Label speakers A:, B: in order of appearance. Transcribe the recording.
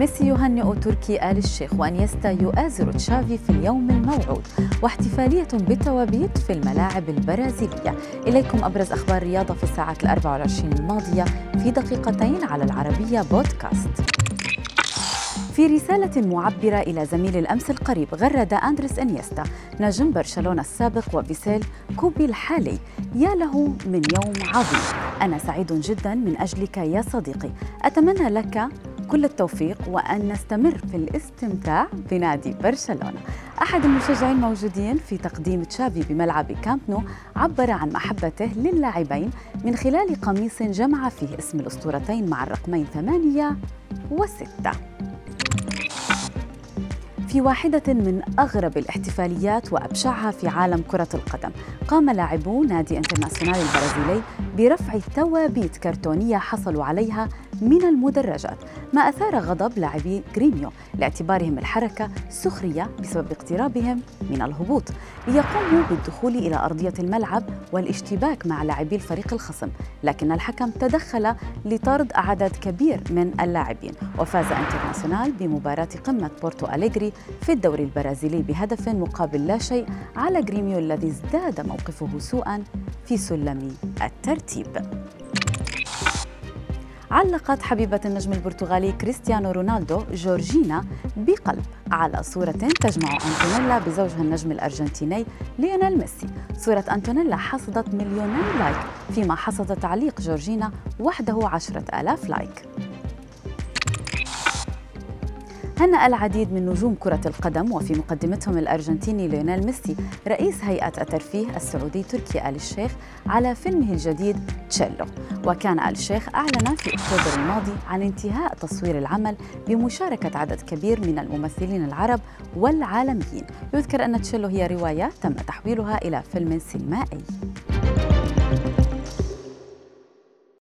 A: ميسي يهنئ تركي آل الشيخ وإنيستا يؤازر تشافي في اليوم الموعود واحتفالية بالتوابيت في الملاعب البرازيلية. إليكم أبرز أخبار الرياضة في الساعات الأربع والعشرين الماضية في دقيقتين على العربية بودكاست. في رسالة معبرة إلى زميل الأمس القريب غرد أندريس إنيستا نجم برشلونة السابق وفيسل كوبي الحالي. يا له من يوم عظيم. أنا سعيد جدا من أجلك يا صديقي. أتمنى لك كل التوفيق وأن نستمر في الاستمتاع بنادي برشلونة. أحد المشجعين الموجودين في تقديم تشافي بملعب كامب نو عبر عن محبته للاعبين من خلال قميص جمع فيه اسم الأسطورتين مع الرقمين ثمانية وستة. في واحدة من أغرب الاحتفاليات وأبشعها في عالم كرة القدم قام لاعبو نادي انترناسيونال البرازيلي برفع توابيت كرتونية حصلوا عليها من المدرجات ما أثار غضب لاعبي غريميو لاعتبارهم الحركة سخرية بسبب اقترابهم من الهبوط. ليقوموا بالدخول إلى أرضية الملعب والاشتباك مع لاعبي الفريق الخصم. لكن الحكم تدخل لطرد عدد كبير من اللاعبين وفاز انترناسيونال بمباراة قمة بورتو أليغري في الدوري البرازيلي بهدف مقابل لا شيء على غريميو الذي ازداد موقفه سوءا في سلم الترتيب. علقت حبيبة النجم البرتغالي كريستيانو رونالدو جورجينا بقلب على صورة تجمع أنتونيلا بزوجها النجم الأرجنتيني ليونيل ميسي. صورة أنتونيلا حصدت مليوني لايك فيما حصد تعليق جورجينا وحده عشرة آلاف لايك. هنأ العديد من نجوم كرة القدم وفي مقدمتهم الأرجنتيني ليونيل ميسي رئيس هيئة الترفيه السعودي تركي آل الشيخ على فيلمه الجديد تشيلو. وكان آل الشيخ أعلن في أكتوبر الماضي عن انتهاء تصوير العمل بمشاركة عدد كبير من الممثلين العرب والعالميين. يذكر أن تشيلو هي رواية تم تحويلها إلى فيلم سينمائي.